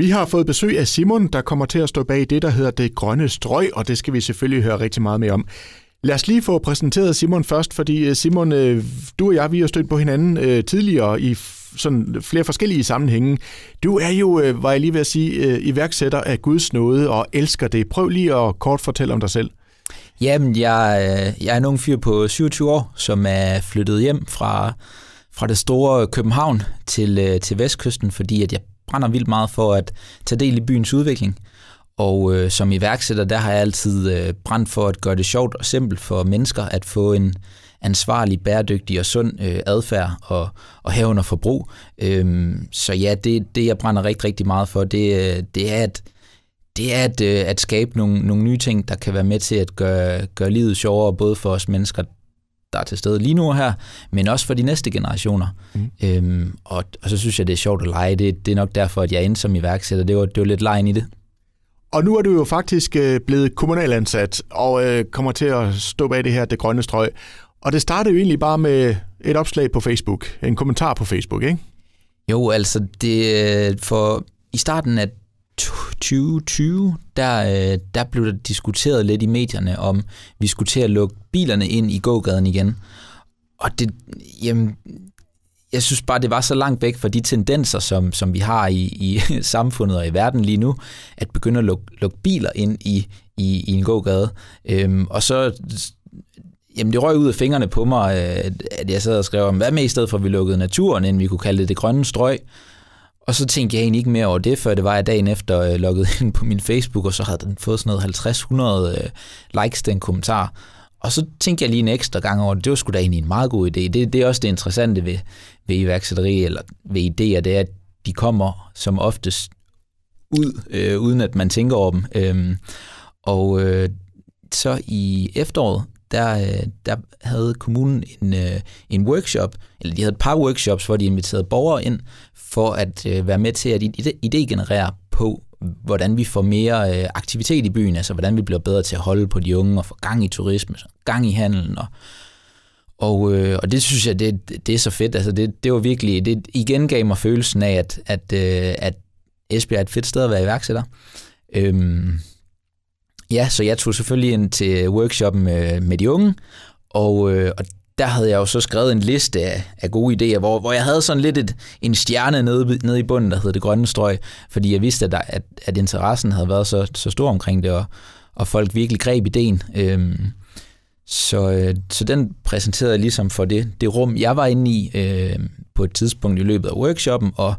Vi har fået besøg af Simon, der kommer til at stå bag det, der hedder Det Grønne Strøg, og det skal vi selvfølgelig høre rigtig meget mere om. Lad os lige få præsenteret Simon først, fordi øh, Simon, øh, du og jeg, vi har stødt på hinanden øh, tidligere i sådan flere forskellige sammenhænge. Du er jo, var jeg lige ved at sige, iværksætter af Guds nåde og elsker det. Prøv lige at kort fortælle om dig selv. Jamen, jeg, jeg er en ung fyr på 27 år, som er flyttet hjem fra, fra det store København til, til Vestkysten, fordi at jeg brænder vildt meget for at tage del i byens udvikling. Og øh, som iværksætter, der har jeg altid øh, brændt for at gøre det sjovt og simpelt for mennesker at få en ansvarlig, bæredygtig og sund øh, adfærd og, og herunder forbrug. Øhm, så ja, det, det jeg brænder rigtig, rigtig meget for, det, øh, det er at det er at, øh, at skabe nogle, nogle nye ting, der kan være med til at gøre, gøre livet sjovere, både for os mennesker, der er til stede lige nu her, men også for de næste generationer. Mm. Øhm, og, og så synes jeg, det er sjovt at lege. Det, det er nok derfor, at jeg endte som iværksætter. Det var, det var lidt lejen i det. Og nu er du jo faktisk øh, blevet kommunalansat og øh, kommer til at stå bag det her, det grønne strøg. Og det startede jo egentlig bare med et opslag på Facebook, en kommentar på Facebook, ikke? Jo, altså det øh, for i starten af 2020, der, øh, der blev der diskuteret lidt i medierne, om vi skulle til at lukke bilerne ind i gågaden igen. Og det, jamen, jeg synes bare, det var så langt væk fra de tendenser, som, som vi har i, i samfundet og i verden lige nu, at begynde at lukke, lukke biler ind i, i, i en gågade. Øhm, og så Jamen, det røg ud af fingrene på mig, øh, at jeg sad og skrev om, hvad med i stedet for, at vi lukkede naturen, ind, vi kunne kalde det det grønne strøg. Og så tænkte jeg egentlig ikke mere over det, før det var jeg dagen efter øh, logget ind på min Facebook, og så havde den fået sådan noget 50-100 øh, likes, den kommentar. Og så tænkte jeg lige en ekstra gang over det. Det var sgu da egentlig en meget god idé. Det, det er også det interessante ved, ved iværksætteri eller ved idéer, det er, at de kommer som oftest ud, øh, uden at man tænker over dem. Øhm, og øh, så i efteråret, der, øh, der havde kommunen en, øh, en workshop, eller de havde et par workshops, hvor de inviterede borgere ind for at øh, være med til at idégenerere på, hvordan vi får mere aktivitet i byen, altså hvordan vi bliver bedre til at holde på de unge og få gang i turisme, gang i handelen. Og, og, øh, og det synes jeg, det, det er så fedt. Altså det, det var virkelig, det igen gav mig følelsen af, at, at, øh, at Esbjerg er et fedt sted at være iværksætter. Øhm, ja, så jeg tog selvfølgelig ind til workshoppen med, med de unge, og, øh, og der havde jeg jo så skrevet en liste af, af gode idéer, hvor, hvor jeg havde sådan lidt et, en stjerne nede, nede i bunden, der hed det grønne strøg, fordi jeg vidste, at, der, at, at interessen havde været så, så stor omkring det, og, og folk virkelig greb ideen. Øhm, så, øh, så den præsenterede jeg ligesom for det, det rum, jeg var inde i øh, på et tidspunkt i løbet af workshoppen, og,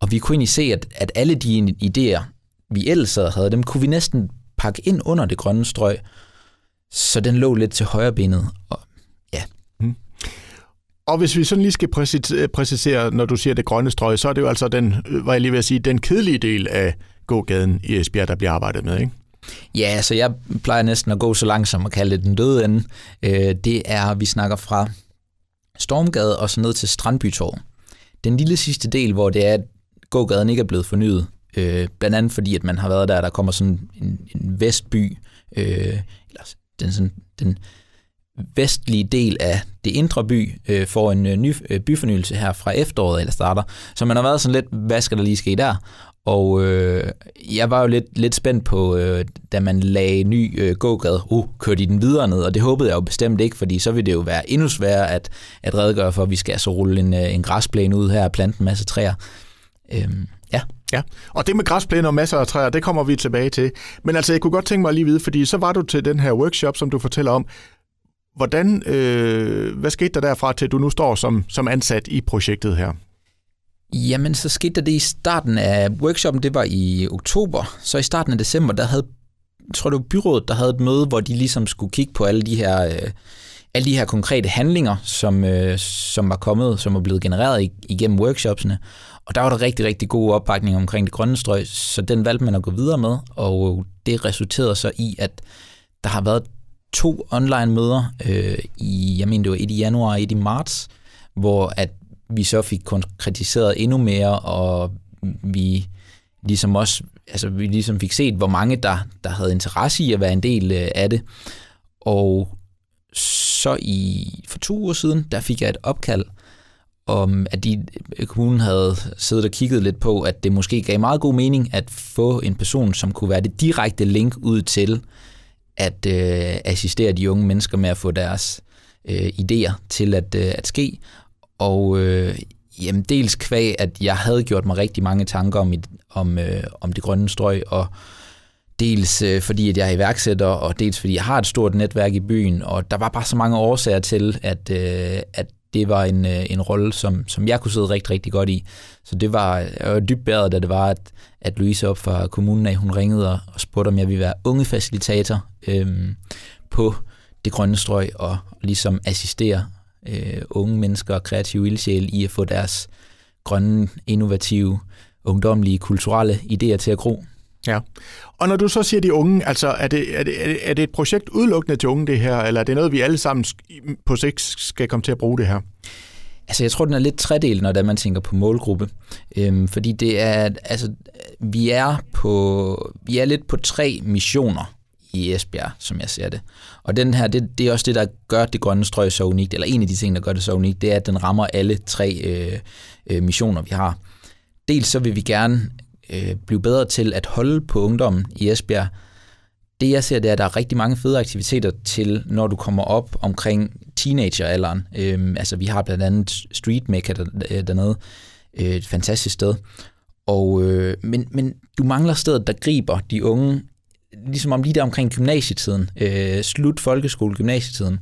og vi kunne egentlig se, at, at alle de idéer, vi ellers havde, dem kunne vi næsten pakke ind under det grønne strøg, så den lå lidt til højre benet. Og og hvis vi sådan lige skal præcisere, når du siger det grønne strøg, så er det jo altså den, hvad jeg lige vil sige, den kedelige del af gågaden i Esbjerg, der bliver arbejdet med, ikke? Ja, så jeg plejer næsten at gå så langsomt og kalde det den døde ende. Øh, det er, vi snakker fra Stormgade og så ned til Strandbytorv. Den lille sidste del, hvor det er, at gågaden ikke er blevet fornyet, øh, blandt andet fordi, at man har været der, der kommer sådan en, en vestby, øh, eller den, sådan, den vestlige del af det indre by øh, får en øh, ny øh, byfornyelse her fra efteråret eller starter. Så man har været sådan lidt, hvad skal der lige ske der? Og øh, jeg var jo lidt, lidt spændt på, øh, da man lagde ny øh, gågade, uh, kørte de den videre ned, og det håbede jeg jo bestemt ikke, fordi så ville det jo være endnu sværere at, at redegøre for, at vi skal altså rulle en, øh, en græsplæne ud her og plante en masse træer. Øhm, ja. Og det med græsplæner og masser af træer, det kommer vi tilbage til. Men altså, jeg kunne godt tænke mig at lige vide, fordi så var du til den her workshop, som du fortæller om. Hvordan, øh, hvad skete der derfra til, at du nu står som, som ansat i projektet her? Jamen, så skete der det i starten af workshoppen, det var i oktober. Så i starten af december, der havde, tror det var byrådet, der havde et møde, hvor de ligesom skulle kigge på alle de her, øh, alle de her konkrete handlinger, som, øh, som var kommet, som var blevet genereret igennem workshopsene. Og der var der rigtig, rigtig god opbakning omkring det grønne strøg, så den valgte man at gå videre med, og det resulterede så i, at der har været to online møder øh, i, jeg mener det var et i januar og et i marts, hvor at vi så fik konkretiseret endnu mere, og vi ligesom også, altså vi ligesom fik set, hvor mange der, der havde interesse i at være en del øh, af det. Og så i for to uger siden, der fik jeg et opkald, om at de, øh, kommunen havde siddet og kigget lidt på, at det måske gav meget god mening at få en person, som kunne være det direkte link ud til at øh, assistere de unge mennesker med at få deres øh, idéer til at, øh, at ske. Og øh, jamen, dels kvæg, at jeg havde gjort mig rigtig mange tanker om, om, øh, om det grønne strøg, og dels øh, fordi, at jeg er iværksætter, og dels fordi, jeg har et stort netværk i byen, og der var bare så mange årsager til, at, øh, at det var en, øh, en rolle, som, som jeg kunne sidde rigtig, rigtig godt i. Så det var, jeg var dybt bæret, da det var, at, at Louise op fra kommunen af, hun ringede og, og spurgte, om jeg ville være unge facilitator øhm, på det grønne strøg, og ligesom assistere øh, unge mennesker og kreative ildsjæle i at få deres grønne, innovative, ungdomlige, kulturelle idéer til at gro. Ja, og når du så siger de unge, altså er det, er det, er det et projekt udelukkende til unge det her, eller er det noget, vi alle sammen på sigt skal komme til at bruge det her? Altså, jeg tror, den er lidt tredel, når man tænker på målgruppe. Øhm, fordi det er, altså, vi er på, vi er lidt på tre missioner i Esbjerg, som jeg ser det. Og den her, det, det er også det, der gør det grønne strøg så unikt, eller en af de ting, der gør det så unikt, det er, at den rammer alle tre øh, øh, missioner, vi har. Dels så vil vi gerne øh, blive bedre til at holde på ungdommen i Esbjerg. Det jeg ser, det er, at der er rigtig mange fede aktiviteter til, når du kommer op omkring teenageralderen. Øhm, altså vi har blandt andet Street Maker der, dernede, øh, et fantastisk sted. Og, øh, men, men du mangler stedet, der griber de unge, ligesom om lige der omkring gymnasietiden, øh, slut folkeskole, gymnasietiden.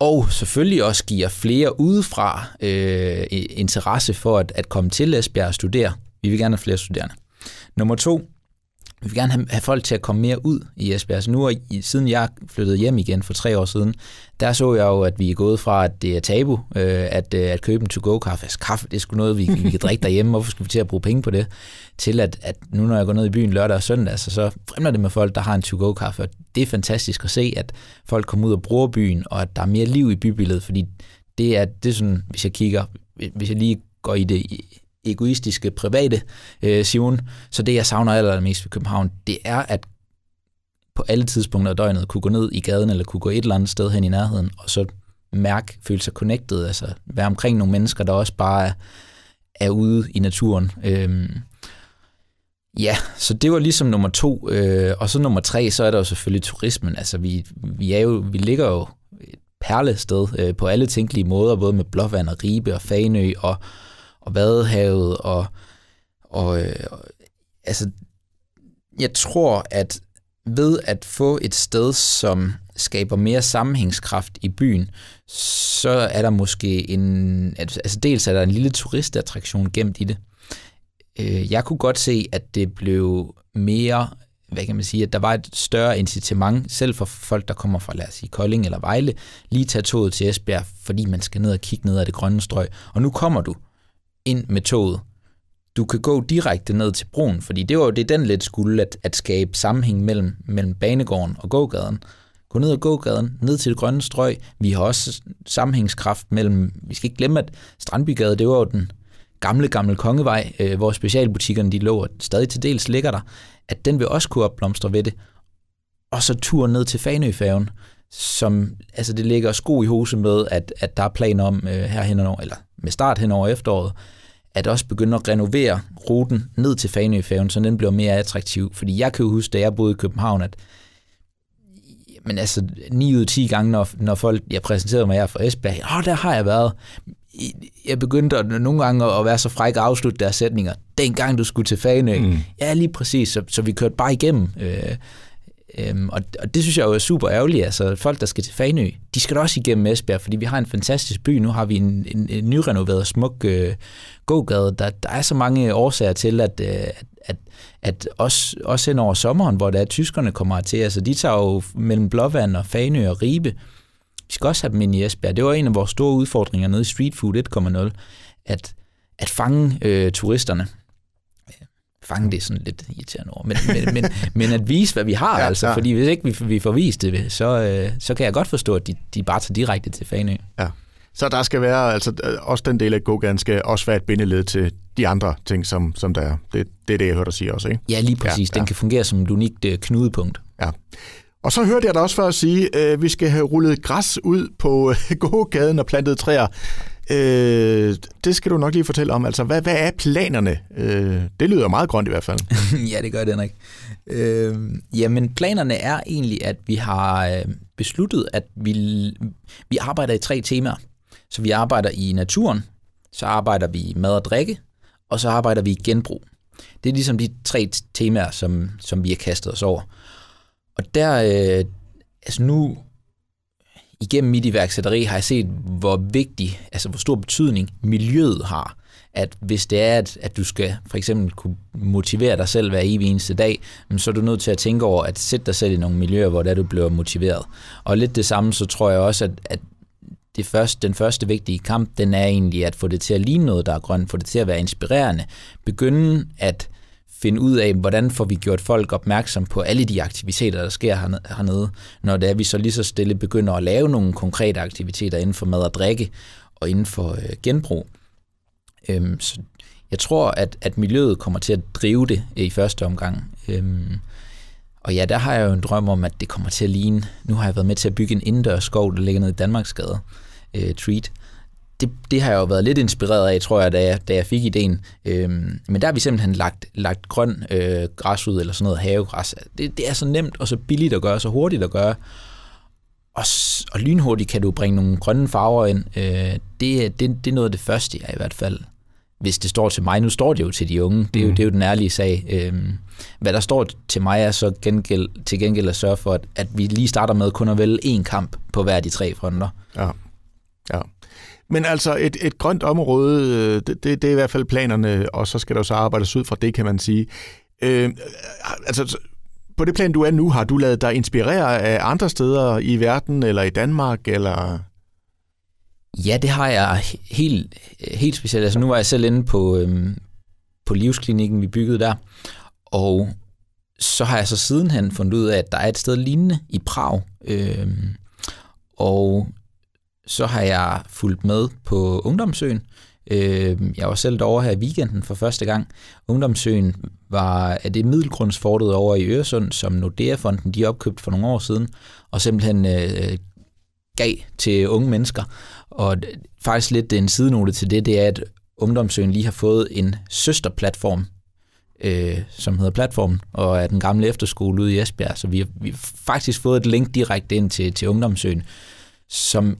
Og selvfølgelig også giver flere udefra øh, interesse for at, at komme til Esbjerg og studere. Vi vil gerne have flere studerende. Nummer to, vi vil gerne have, folk til at komme mere ud i Esbjerg. Så nu, siden jeg flyttede hjem igen for tre år siden, der så jeg jo, at vi er gået fra, at det er tabu øh, at, øh, at købe en to-go-kaffe. Altså, kaffe, det er sgu noget, vi, vi kan drikke derhjemme. Hvorfor skal vi til at bruge penge på det? Til at, at nu, når jeg går ned i byen lørdag og søndag, så, så fremler det med folk, der har en to-go-kaffe. Og det er fantastisk at se, at folk kommer ud og bruger byen, og at der er mere liv i bybilledet, fordi det er, det er sådan, hvis jeg kigger, hvis jeg lige går i det egoistiske, private øh, Sion. Så det, jeg savner allermest ved København, det er at på alle tidspunkter af døgnet kunne gå ned i gaden, eller kunne gå et eller andet sted hen i nærheden, og så mærke, føle sig connected, altså være omkring nogle mennesker, der også bare er, er ude i naturen. Øhm, ja, så det var ligesom nummer to. Øh, og så nummer tre, så er der jo selvfølgelig turismen. Altså vi, vi, er jo, vi ligger jo et perlested øh, på alle tænkelige måder, både med Blåvand og Ribe og Fanø og og Vadehavet, og, og øh, altså, jeg tror, at ved at få et sted, som skaber mere sammenhængskraft i byen, så er der måske en, altså dels er der en lille turistattraktion gemt i det. Øh, jeg kunne godt se, at det blev mere, hvad kan man sige, at der var et større incitament, selv for folk, der kommer fra, lad os sige, Kolding eller Vejle, lige tage toget til Esbjerg, fordi man skal ned og kigge ned ad det grønne strøg. Og nu kommer du ind med toget. Du kan gå direkte ned til broen, fordi det var jo det, den lidt skulle, at, at skabe sammenhæng mellem, mellem banegården og gågaden. Gå ned ad gågaden, ned til det grønne strøg. Vi har også sammenhængskraft mellem, vi skal ikke glemme, at Strandbygade, det var jo den gamle, gamle kongevej, øh, hvor specialbutikkerne de lå, og stadig til dels ligger der, at den vil også kunne opblomstre ved det. Og så tur ned til Fanøfærgen, som, altså det ligger sko i hose med, at, at der er planer om øh, her henover, eller med start hen over efteråret, at også begynde at renovere ruten ned til Fanøfærgen, så den bliver mere attraktiv. Fordi jeg kan jo huske, da jeg boede i København, at men altså 9 ud af 10 gange, når, når folk, jeg præsenterede mig her fra Esbjerg, åh, der har jeg været. Jeg begyndte at, nogle gange at være så fræk at afslutte deres sætninger. Dengang du skulle til Fanø. Mm. Ja, lige præcis. Så, så vi kørte bare igennem. Øh, Øhm, og, og det synes jeg jo er super ærgerligt. Altså folk, der skal til Fanø, de skal da også igennem Esbjerg, fordi vi har en fantastisk by. Nu har vi en, en, en nyrenoveret, smuk øh, gågade. Der, der er så mange årsager til, at, øh, at, at, at også, også hen over sommeren, hvor der er tyskerne kommer til, altså de tager jo mellem Blåvand og Fanø og Ribe. Vi skal også have dem ind i Esbjerg. Det var en af vores store udfordringer nede i Street Food 1.0, at, at fange øh, turisterne fange det sådan lidt irriterende ord, men, men, men, men at vise, hvad vi har, ja, altså, ja. fordi hvis ikke vi, vi får vist det, så, øh, så kan jeg godt forstå, at de, de bare tager direkte til Fanø. Ja. Så der skal være, altså også den del af gågaden skal også være et bindeled til de andre ting, som, som der er. Det, det er det, jeg hørte dig sige også, ikke? Ja, lige præcis. Ja, den ja. kan fungere som et unikt øh, knudepunkt. Ja. Og så hørte jeg dig også før at sige, at øh, vi skal have rullet græs ud på øh, gågaden og plantet træer. Øh, det skal du nok lige fortælle om. Altså, hvad, hvad er planerne? Øh, det lyder meget grønt i hvert fald. ja, det gør det, Henrik. Øh, jamen, planerne er egentlig, at vi har øh, besluttet, at vi, vi arbejder i tre temaer. Så vi arbejder i naturen, så arbejder vi i mad og drikke, og så arbejder vi i genbrug. Det er ligesom de tre temaer, som, som vi har kastet os over. Og der, øh, altså nu, igennem mit iværksætteri har jeg set, hvor vigtig, altså hvor stor betydning miljøet har. At hvis det er, at, at du skal for eksempel kunne motivere dig selv hver evig eneste dag, så er du nødt til at tænke over at sætte dig selv i nogle miljøer, hvor der du bliver motiveret. Og lidt det samme, så tror jeg også, at, at det første, den første vigtige kamp, den er egentlig at få det til at ligne noget, der er grønt, få det til at være inspirerende, begynde at finde ud af, hvordan får vi gjort folk opmærksom på alle de aktiviteter, der sker hernede, når det er, vi så lige så stille begynder at lave nogle konkrete aktiviteter inden for mad og drikke og inden for øh, genbrug. Øhm, så jeg tror, at, at miljøet kommer til at drive det øh, i første omgang. Øhm, og ja, der har jeg jo en drøm om, at det kommer til at ligne. Nu har jeg været med til at bygge en indendørs skov, der ligger nede i Danmarksgade, øh, Treat, det, det har jeg jo været lidt inspireret af, tror jeg, da jeg, da jeg fik ideen. Øhm, men der har vi simpelthen lagt, lagt grøn øh, græs ud, eller sådan noget havegræs. Det, det er så nemt og så billigt at gøre, så hurtigt at gøre. Og, og lynhurtigt kan du bringe nogle grønne farver ind. Øh, det, det, det er noget af det første, jeg i hvert fald, hvis det står til mig. Nu står det jo til de unge. Det er jo, mm. det er jo den ærlige sag. Øhm, hvad der står til mig er så gengæld, til gengæld at sørge for, at, at vi lige starter med kun at vælge én kamp på hver af de tre fronter. Ja. Men altså et, et grønt område, øh, det, det, det er i hvert fald planerne, og så skal der så arbejdes ud fra det, kan man sige. Øh, altså på det plan, du er nu, har du lavet dig inspirere af andre steder i verden, eller i Danmark, eller... Ja, det har jeg helt, helt specielt. Altså nu var jeg selv inde på, øhm, på livsklinikken, vi byggede der, og så har jeg så sidenhen fundet ud af, at der er et sted lignende i Prag. Øhm, og så har jeg fulgt med på Ungdomsøen. Øh, jeg var selv derovre her i weekenden for første gang. Ungdomsøen var af det middelgrundsfortet over i Øresund, som Nordea-fonden de opkøbte for nogle år siden, og simpelthen øh, gav til unge mennesker. Og faktisk lidt en sidenote til det, det er, at Ungdomsøen lige har fået en søsterplatform, øh, som hedder Platform, og er den gamle efterskole ude i Esbjerg. Så vi har, vi har faktisk fået et link direkte ind til, til Ungdomsøen, som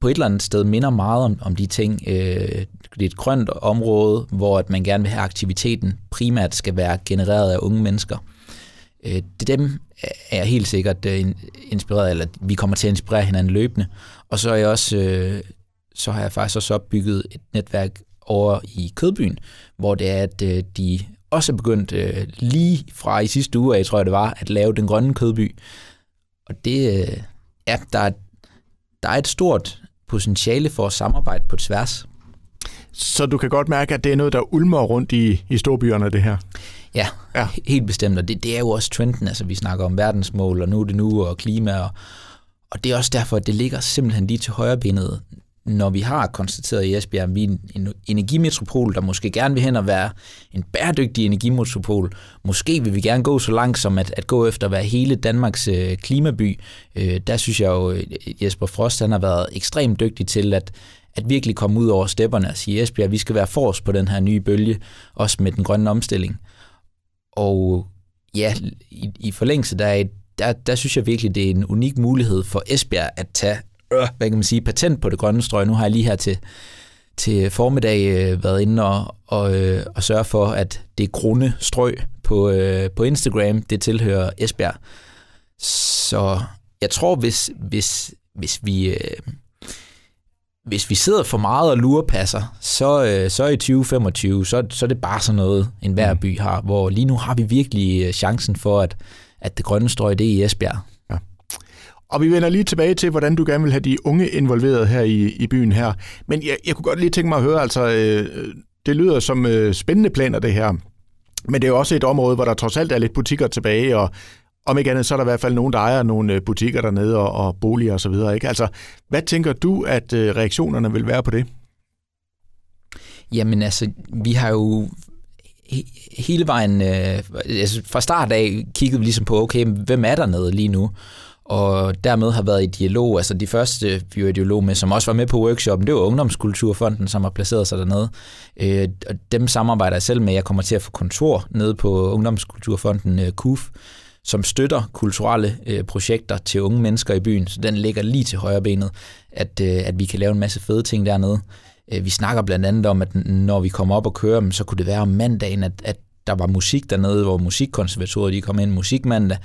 på et eller andet sted minder meget om, om de ting. Øh, det er et grønt område, hvor at man gerne vil have aktiviteten primært skal være genereret af unge mennesker. Øh, det dem er jeg helt sikkert øh, inspireret, eller vi kommer til at inspirere hinanden løbende. Og så er jeg også, øh, så har jeg faktisk også opbygget et netværk over i Kødbyen, hvor det er, at øh, de også er begyndt øh, lige fra i sidste uge jeg tror jeg det var, at lave den grønne kødby. Og det, øh, ja, der, der er et stort potentiale for at samarbejde på tværs. Så du kan godt mærke, at det er noget, der ulmer rundt i, i storbyerne, det her? Ja, ja. helt bestemt, og det, det er jo også trenden, altså vi snakker om verdensmål, og nu er det nu, og klima, og, og det er også derfor, at det ligger simpelthen lige til højre benet når vi har konstateret i Esbjerg, at vi er en energimetropol, der måske gerne vil hen og være en bæredygtig energimetropol, måske vil vi gerne gå så langt som at, at gå efter at være hele Danmarks øh, klimaby. Øh, der synes jeg jo, øh, Jesper Frost han har været ekstremt dygtig til at, at virkelig komme ud over stepperne og sige, Esbjerg, vi skal være forrest på den her nye bølge, også med den grønne omstilling. Og ja, i, i forlængelse der, der, der synes jeg virkelig, det er en unik mulighed for Esbjerg at tage øh, hvad kan man sige, patent på det grønne strøg. Nu har jeg lige her til, til formiddag øh, været inde og, og, øh, og sørge for, at det grønne strøg på, øh, på Instagram, det tilhører Esbjerg. Så jeg tror, hvis, hvis, hvis vi... Øh, hvis vi sidder for meget og lurepasser, så, øh, så i 2025, så, så er det bare sådan noget, en hver mm. by har, hvor lige nu har vi virkelig øh, chancen for, at, at det grønne strøg, det er i Esbjerg. Og vi vender lige tilbage til, hvordan du gerne vil have de unge involveret her i, i byen her. Men jeg, jeg kunne godt lige tænke mig at høre, altså, øh, det lyder som øh, spændende planer det her. Men det er jo også et område, hvor der trods alt er lidt butikker tilbage, og om ikke andet, så er der i hvert fald nogen, der ejer nogle øh, butikker dernede og, og boliger osv. Ikke? Altså, hvad tænker du, at øh, reaktionerne vil være på det? Jamen altså, vi har jo hele vejen, øh, altså fra start af, kiggede vi ligesom på, okay, hvem er der nede lige nu? Og dermed har været i dialog. Altså de første, vi var i dialog med, som også var med på workshoppen, det var Ungdomskulturfonden, som har placeret sig dernede. Øh, og dem samarbejder jeg selv med. Jeg kommer til at få kontor nede på Ungdomskulturfonden øh, KUF, som støtter kulturelle øh, projekter til unge mennesker i byen. Så den ligger lige til højre benet, at, øh, at vi kan lave en masse fede ting dernede. Øh, vi snakker blandt andet om, at når vi kommer op og kører, så kunne det være om mandagen, at, at der var musik dernede, hvor musikkonservatoriet de kom ind musikmandag,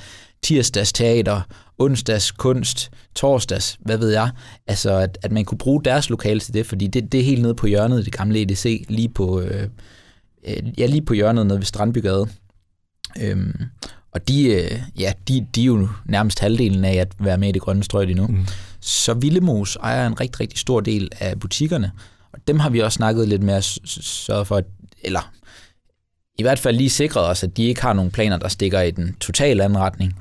tirsdags teater, onsdags kunst, torsdags, hvad ved jeg. Altså, at, at man kunne bruge deres lokale til det, fordi det, det er helt nede på hjørnet, det gamle EDC, lige på, øh, øh, ja, lige på hjørnet nede ved Strandbygade. Øhm, og de, øh, ja, de, de er jo nærmest halvdelen af at være med i det grønne strøg lige nu. Mm. Så Villemos ejer en rigtig, rigtig stor del af butikkerne, og dem har vi også snakket lidt med at sørge for, at, eller i hvert fald lige sikret os, at de ikke har nogen planer, der stikker i den totale anretning.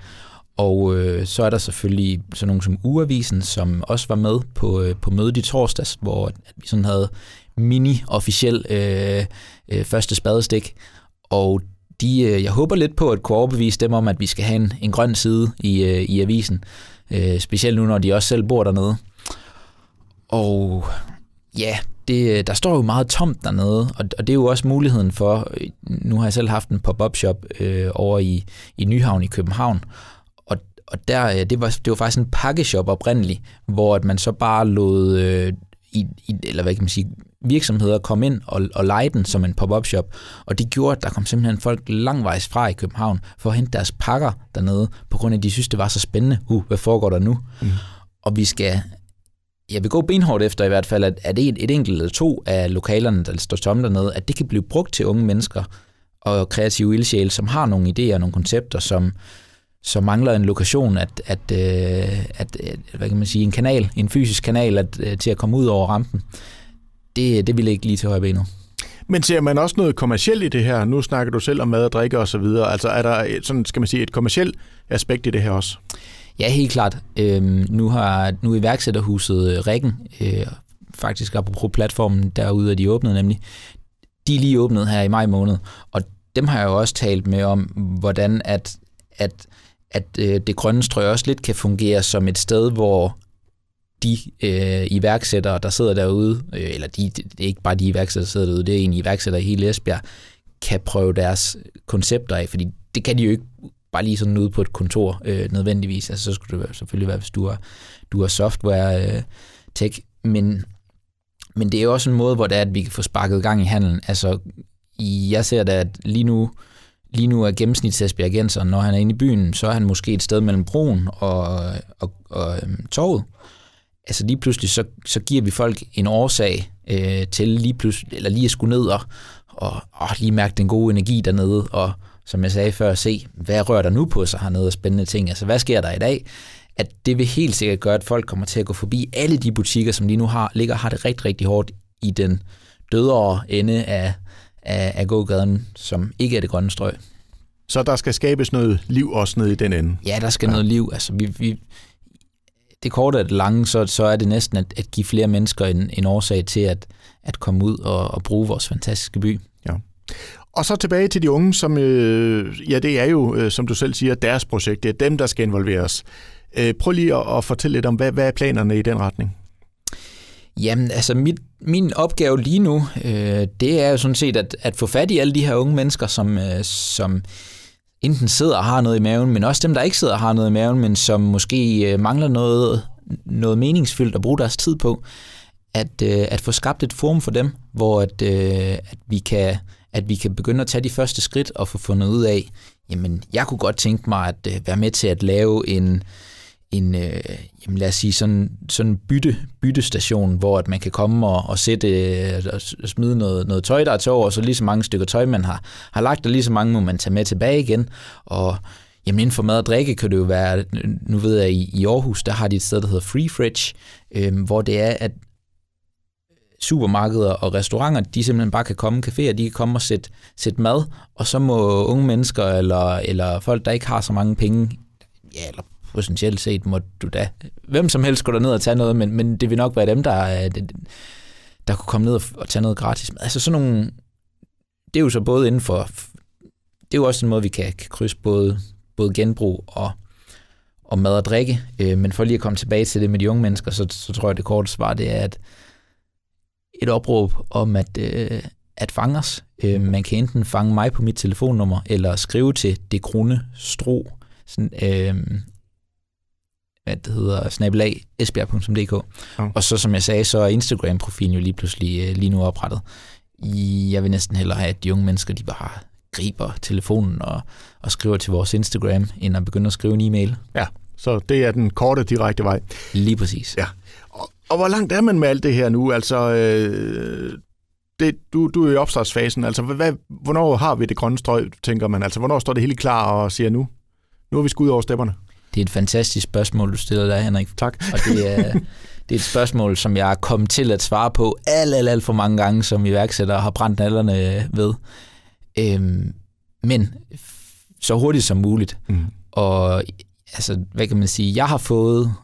Og øh, så er der selvfølgelig sådan nogle som Uavisen, som også var med på, øh, på mødet i torsdags, hvor at vi sådan havde mini-officiel øh, øh, første spadestik. Og de, øh, jeg håber lidt på at kunne overbevise dem om, at vi skal have en, en grøn side i, øh, i avisen. Øh, specielt nu, når de også selv bor dernede. Og ja, det, der står jo meget tomt dernede, og, og det er jo også muligheden for, nu har jeg selv haft en pop-up shop øh, over i, i Nyhavn i København, og, og der, øh, det, var, det var faktisk en pakkeshop oprindeligt, hvor at man så bare lod, øh, i, i, eller hvad kan man sige, virksomheder komme ind og, og lege den som en pop-up shop, og det gjorde, at der kom simpelthen folk langvejs fra i København for at hente deres pakker dernede, på grund af, at de synes, det var så spændende. Uh, hvad foregår der nu? Mm. Og vi skal jeg vil gå benhårdt efter i hvert fald, at, at et, et enkelt eller to af lokalerne, der står tomme dernede, at det kan blive brugt til unge mennesker og kreative ildsjæle, som har nogle idéer, nogle koncepter, som, som mangler en lokation, at, at, øh, at, at hvad kan man sige, en kanal, en fysisk kanal at, øh, til at komme ud over rampen. Det, det vil ikke lige til højre benet. Men ser man også noget kommercielt i det her? Nu snakker du selv om mad og drikke og så videre. Altså er der sådan, skal man sige, et kommercielt aspekt i det her også? Ja, helt klart. Øhm, nu har nu iværksætterhuset øh, Rækken, øh, faktisk apropos platformen derude, er de åbnet nemlig, de er lige åbnet her i maj måned, og dem har jeg jo også talt med om, hvordan at, at, at øh, det grønne strøg også lidt kan fungere som et sted, hvor de øh, iværksættere, der sidder derude, øh, eller de, det er ikke bare de iværksættere, der sidder derude, det er egentlig iværksættere i hele Esbjerg, kan prøve deres koncepter af, fordi det kan de jo ikke bare lige sådan ude på et kontor øh, nødvendigvis. Altså, så skulle det selvfølgelig være, hvis du er, du er software øh, tech, men, men det er jo også en måde, hvor det er, at vi kan få sparket gang i handelen. Altså, jeg ser da, at lige nu, lige nu er gennemsnitsasbjergenser, når han er inde i byen, så er han måske et sted mellem broen og, og, og øhm, torvet. Altså lige pludselig, så, så giver vi folk en årsag øh, til lige pludselig, eller lige at skulle ned og, og, og lige mærke den gode energi dernede, og, som jeg sagde før, se, hvad rører der nu på sig hernede af spændende ting? Altså, hvad sker der i dag? At det vil helt sikkert gøre, at folk kommer til at gå forbi alle de butikker, som lige nu har, ligger har det rigtig, rigtig hårdt i den dødere ende af, af, af gågaden, som ikke er det grønne strøg. Så der skal skabes noget liv også nede i den ende? Ja, der skal ja. noget liv. Altså, vi, vi, det korte og det lange, så, så er det næsten at, at give flere mennesker en, en årsag til at, at komme ud og, og bruge vores fantastiske by. Ja. Og så tilbage til de unge, som øh, ja, det er jo, øh, som du selv siger, deres projekt. Det er dem, der skal involveres. Øh, prøv lige at, at fortælle lidt om, hvad, hvad er planerne i den retning? Jamen, altså mit, min opgave lige nu, øh, det er jo sådan set at, at få fat i alle de her unge mennesker, som, øh, som enten sidder og har noget i maven, men også dem, der ikke sidder og har noget i maven, men som måske øh, mangler noget, noget meningsfyldt at bruge deres tid på. At, øh, at få skabt et forum for dem, hvor at, øh, at vi kan at vi kan begynde at tage de første skridt og få fundet ud af, jamen, jeg kunne godt tænke mig at øh, være med til at lave en, en øh, jamen lad os sige, sådan, sådan en bytte, byttestation, hvor at man kan komme og, og sætte øh, og smide noget, noget tøj, der er til over, så lige så mange stykker tøj, man har, har lagt, og lige så mange må man tage med tilbage igen. Og jamen inden for mad og drikke kan det jo være, nu ved jeg, i, i Aarhus, der har de et sted, der hedder Free Fridge, øh, hvor det er, at supermarkeder og restauranter, de simpelthen bare kan komme, caféer, de kan komme og sætte, sætte mad, og så må unge mennesker eller, eller folk, der ikke har så mange penge, ja, eller potentielt set må du da, hvem som helst gå ned og tage noget, men, men det vil nok være dem, der, øh, der kunne komme ned og tage noget gratis. Altså sådan nogle, det er jo så både inden for, det er jo også en måde, vi kan, kan krydse både, både genbrug og, og mad og drikke. Øh, men for lige at komme tilbage til det med de unge mennesker, så, så tror jeg, det korte svar det er, at et opråb om at, øh, at fange os. Øh, man kan enten fange mig på mit telefonnummer, eller skrive til det grunne stro, sådan, øh, hvad det hedder, snabelag, esbjerg.dk. Ja. Og så, som jeg sagde, så er Instagram-profilen jo lige pludselig øh, lige nu oprettet. Jeg vil næsten hellere have, at de unge mennesker, de bare griber telefonen og, og skriver til vores Instagram, end at begynde at skrive en e-mail. Ja, så det er den korte, direkte vej. Lige præcis. Ja. Og, hvor langt er man med alt det her nu? Altså, øh, det, du, du er i opstartsfasen. Altså, hvad, hvornår har vi det grønne strøg, tænker man? Altså, hvornår står det hele klar og siger nu? Nu er vi skudt over stepperne. Det er et fantastisk spørgsmål, du stiller der, Henrik. Tak. Og det er, det er et spørgsmål, som jeg er kommet til at svare på alt, alt, alt for mange gange, som iværksætter har brændt nallerne ved. Øhm, men så hurtigt som muligt. Mm. Og altså, hvad kan man sige? Jeg har fået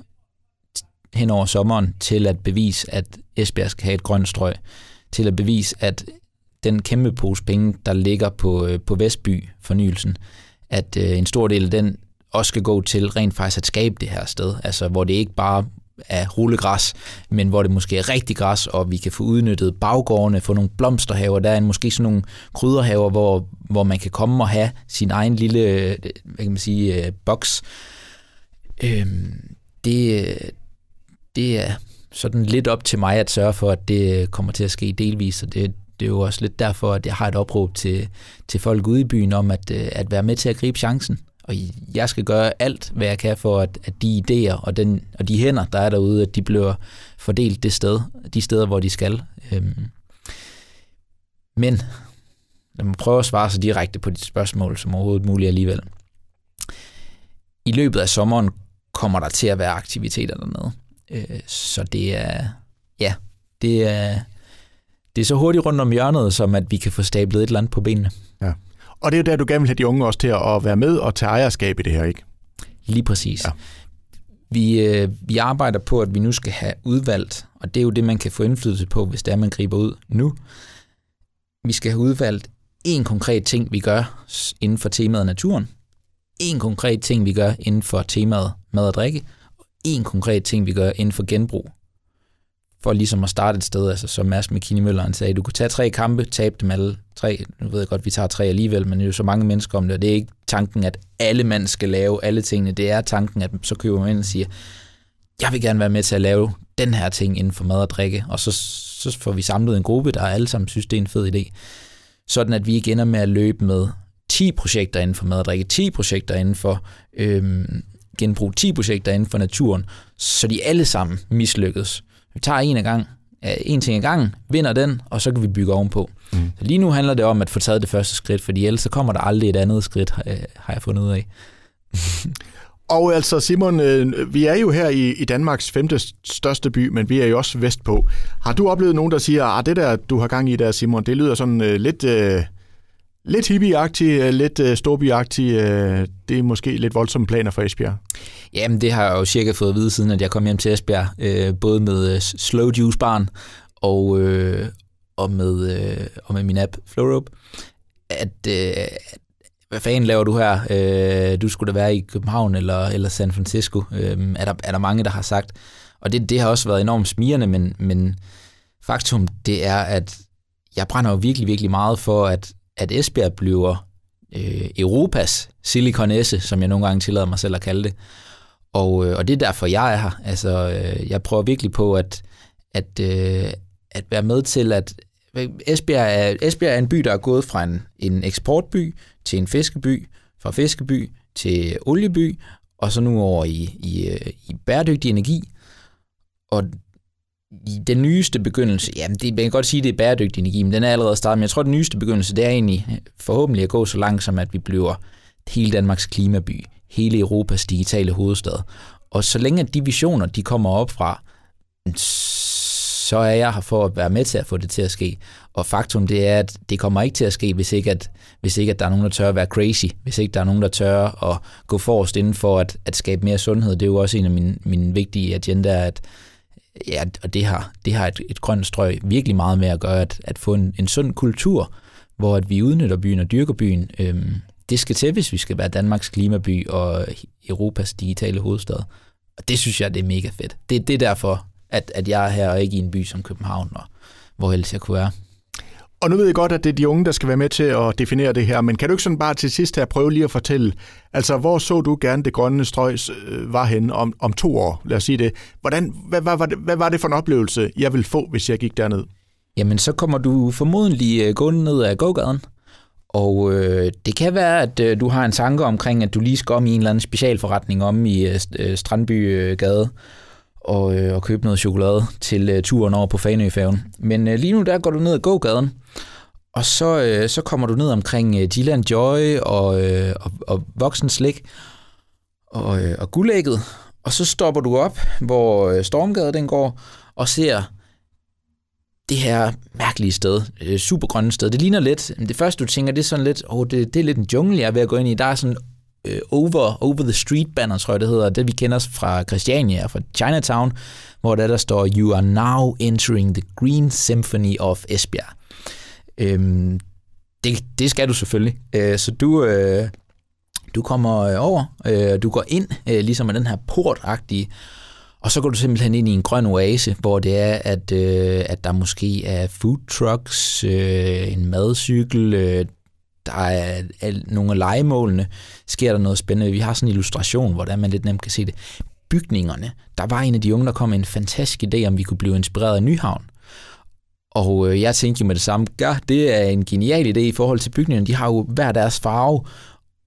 hen over sommeren til at bevise, at Esbjerg skal have et grønt strøg. Til at bevise, at den kæmpe pose penge, der ligger på, øh, på Vestby fornyelsen, at øh, en stor del af den også skal gå til rent faktisk at skabe det her sted. Altså, hvor det ikke bare af rullegræs, men hvor det måske er rigtig græs, og vi kan få udnyttet baggårdene, få nogle blomsterhaver. Der er måske sådan nogle krydderhaver, hvor, hvor man kan komme og have sin egen lille, øh, hvad kan man sige, øh, boks. Øhm, det, det er sådan lidt op til mig at sørge for, at det øh, kommer til at ske delvis, og det, det er jo også lidt derfor, at jeg har et opråb til, til folk ude i byen om at, øh, at være med til at gribe chancen. Og jeg skal gøre alt, hvad jeg kan for, at, at de idéer og, den, og de hænder, der er derude, at de bliver fordelt det sted, de steder, hvor de skal. Øhm. Men lad mig prøve at svare så direkte på dit spørgsmål som overhovedet muligt alligevel. I løbet af sommeren kommer der til at være aktiviteter dernede. Øh, så det er, ja, det er, det er så hurtigt rundt om hjørnet, som at vi kan få stablet et eller andet på benene. Ja. Og det er jo der, du gerne vil have de unge også til at være med og tage ejerskab i det her, ikke? Lige præcis. Ja. Vi, øh, vi arbejder på, at vi nu skal have udvalgt, og det er jo det, man kan få indflydelse på, hvis det er, man griber ud nu. Vi skal have udvalgt en konkret ting, vi gør inden for temaet naturen, en konkret ting, vi gør inden for temaet mad og drikke, én konkret ting, vi gør inden for genbrug for ligesom at starte et sted, altså som Mads McKinney Møller han sagde, du kunne tage tre kampe, tabe dem alle tre. Nu ved jeg godt, vi tager tre alligevel, men det er jo så mange mennesker om det, og det er ikke tanken, at alle mand skal lave alle tingene. Det er tanken, at så køber man ind og siger, jeg vil gerne være med til at lave den her ting inden for mad og drikke, og så, så får vi samlet en gruppe, der alle sammen synes, det er en fed idé. Sådan at vi ikke ender med at løbe med 10 projekter inden for mad og drikke, 10 projekter inden for øhm, genbrug, 10 projekter inden for naturen, så de alle sammen mislykkes. Vi tager en af gang, en ting ad gangen, vinder den, og så kan vi bygge ovenpå. Mm. Så lige nu handler det om at få taget det første skridt, fordi ellers så kommer der aldrig et andet skridt, har jeg fundet ud af. og altså Simon, øh, vi er jo her i, i Danmarks femte største by, men vi er jo også vestpå. Har du oplevet nogen, der siger, at ah, det der, du har gang i der, Simon, det lyder sådan uh, lidt... Uh Lidt hippieagtig, øh, lidt uh, storbyagtig. Øh, det er måske lidt voldsomme planer for Esbjerg. Jamen, det har jeg jo cirka fået at vide, siden at jeg kom hjem til Esbjerg. Både med Slow Juice Barn og, og, med, og med min app Flowrope. At, uh, hvad fanden laver du her? Du skulle da være i København eller, eller San Francisco. Øhm, er, der, er der mange, der har sagt. Og det, det har også været enormt smirende, men, men faktum det er, at jeg brænder jo virkelig, virkelig meget for, at at Esbjerg bliver øh, Europas silikonesse, som jeg nogle gange tillader mig selv at kalde det. Og, øh, og det er derfor, jeg er her. Altså, øh, jeg prøver virkelig på at, at, øh, at være med til, at Esbjerg er, Esbjerg er en by, der er gået fra en, en eksportby til en fiskeby, fra fiskeby til olieby, og så nu over i, i, øh, i bæredygtig energi. Og den nyeste begyndelse, jamen det, man kan godt sige, at det er bæredygtig energi, men den er allerede startet, men jeg tror, at den nyeste begyndelse, det er egentlig forhåbentlig at gå så langt, som at vi bliver hele Danmarks klimaby, hele Europas digitale hovedstad. Og så længe de visioner, de kommer op fra, så er jeg her for at være med til at få det til at ske. Og faktum det er, at det kommer ikke til at ske, hvis ikke at, hvis ikke at der er nogen, der tør at være crazy, hvis ikke der er nogen, der tør at gå forrest inden for at, at skabe mere sundhed. Det er jo også en af mine, mine vigtige agendaer, at, ja, og det har, det har et, et grønt strøg virkelig meget med at gøre, at, at få en, en sund kultur, hvor at vi udnytter byen og dyrker byen. Øhm, det skal til, hvis vi skal være Danmarks klimaby og Europas digitale hovedstad. Og det synes jeg, det er mega fedt. Det, det er derfor, at, at jeg er her og ikke i en by som København, og hvor ellers jeg kunne være. Og nu ved jeg godt, at det er de unge, der skal være med til at definere det her, men kan du ikke sådan bare til sidst her prøve lige at fortælle, altså hvor så du gerne det grønne strøg øh, var hen om, om to år, lad os sige det. Hvordan, hvad, hvad, hvad, hvad var det for en oplevelse, jeg ville få, hvis jeg gik derned? Jamen, så kommer du formodentlig øh, gående ned ad gågaden, og øh, det kan være, at øh, du har en tanke omkring, at du lige skal om i en eller anden specialforretning om i øh, øh Strandbygade og, øh, og købe noget chokolade til øh, turen over på Fanøfærgen. Men øh, lige nu der går du ned ad gågaden, og så, øh, så kommer du ned omkring øh, Dylan Joy og, øh, og, og Voksen Slik og, øh, og Guldægget, og så stopper du op, hvor øh, Stormgade den går, og ser det her mærkelige sted, øh, supergrønne sted. Det ligner lidt, det første du tænker, det er sådan lidt, oh, det, det er lidt en jungle, jeg er ved at gå ind i. Der er sådan øh, over, over the street banner, tror jeg det hedder, det vi kender fra Christiania, fra Chinatown, hvor der, der står, you are now entering the Green Symphony of Esbjerg. Øhm, det, det skal du selvfølgelig. Øh, så du, øh, du kommer øh, over, øh, du går ind, øh, ligesom med den her portagtige, og så går du simpelthen ind i en grøn oase, hvor det er, at, øh, at der måske er food trucks, øh, en madcykel, øh, der er, er nogle af legemålene, sker der noget spændende. Vi har sådan en illustration, hvor man lidt nemt kan se det. Bygningerne. Der var en af de unge, der kom med en fantastisk idé, om vi kunne blive inspireret af Nyhavn. Og øh, jeg tænkte jo med det samme, ja, det er en genial idé i forhold til bygningerne. De har jo hver deres farve,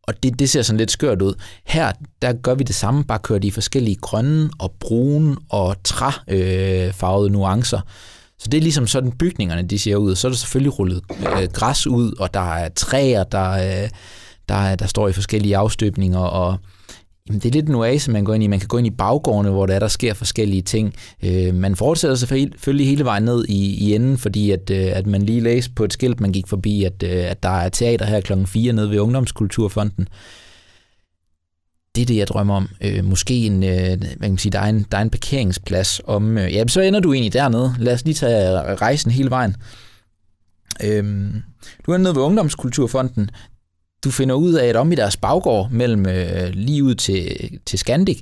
og det, det ser sådan lidt skørt ud. Her, der gør vi det samme, bare kører de forskellige grønne og brune og træfarvede øh, nuancer. Så det er ligesom sådan bygningerne, de ser ud. Så er der selvfølgelig rullet øh, græs ud, og der er træer, der, øh, der, der står i forskellige afstøbninger, og Jamen, det er lidt en oase, man går ind i. Man kan gå ind i baggårdene, hvor der, er, der sker forskellige ting. Øh, man fortsætter selvfølgelig hele vejen ned i, i enden, fordi at, øh, at man lige læste på et skilt, man gik forbi, at, øh, at der er teater her klokken 4 nede ved Ungdomskulturfonden. Det er det, jeg drømmer om. Øh, måske en, øh, man kan sige, der er en, der er en parkeringsplads om... Øh, ja, så ender du egentlig dernede. Lad os lige tage rejsen hele vejen. Øh, du er nede ved Ungdomskulturfonden du finder ud af, at om i deres baggård mellem øh, lige ud til, til Scandic,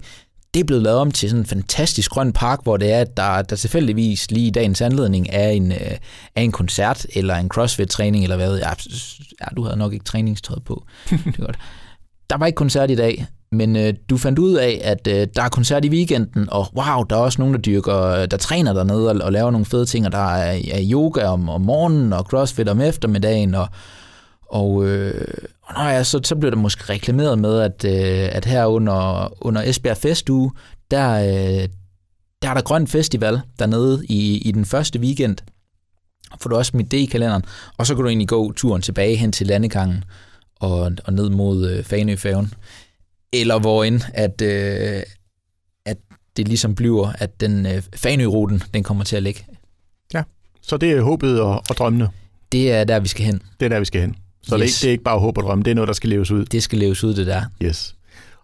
det er blevet lavet om til sådan en fantastisk grøn park, hvor det er, at der, der tilfældigvis lige i dagens anledning er en, øh, er en koncert eller en crossfit-træning, eller hvad. Ja, du havde nok ikke træningstøj på. det er godt. Der var ikke koncert i dag, men øh, du fandt ud af, at øh, der er koncert i weekenden, og wow, der er også nogen, der dyrker, øh, der træner dernede og, og laver nogle fede ting, og der er, er yoga om, om morgenen, og crossfit om eftermiddagen, og, og, øh, og når jeg, så, så blev der måske reklameret med, at, øh, at her under, under Esbjerg Festuge, der, øh, der er der Grøn Festival dernede i, i den første weekend. Får du også mit det i kalenderen, og så kan du egentlig gå turen tilbage hen til landegangen og, og ned mod øh, Fanøfærgen. Eller hvor end, at, øh, at det ligesom bliver, at den øh, Fanø-ruten, den kommer til at ligge. Ja, så det er håbet og, og drømmene. Det er der, vi skal hen. Det er der, vi skal hen. Så yes. det, det er ikke bare håb og drømme, det er noget, der skal leves ud. Det skal leves ud, det der. Yes.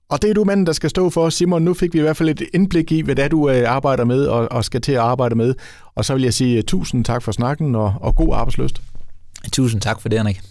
Og det er du manden, der skal stå for. Simon, nu fik vi i hvert fald et indblik i, hvad det er, du øh, arbejder med og, og skal til at arbejde med. Og så vil jeg sige uh, tusind tak for snakken og, og god arbejdsløst. Tusind tak for det, Henrik.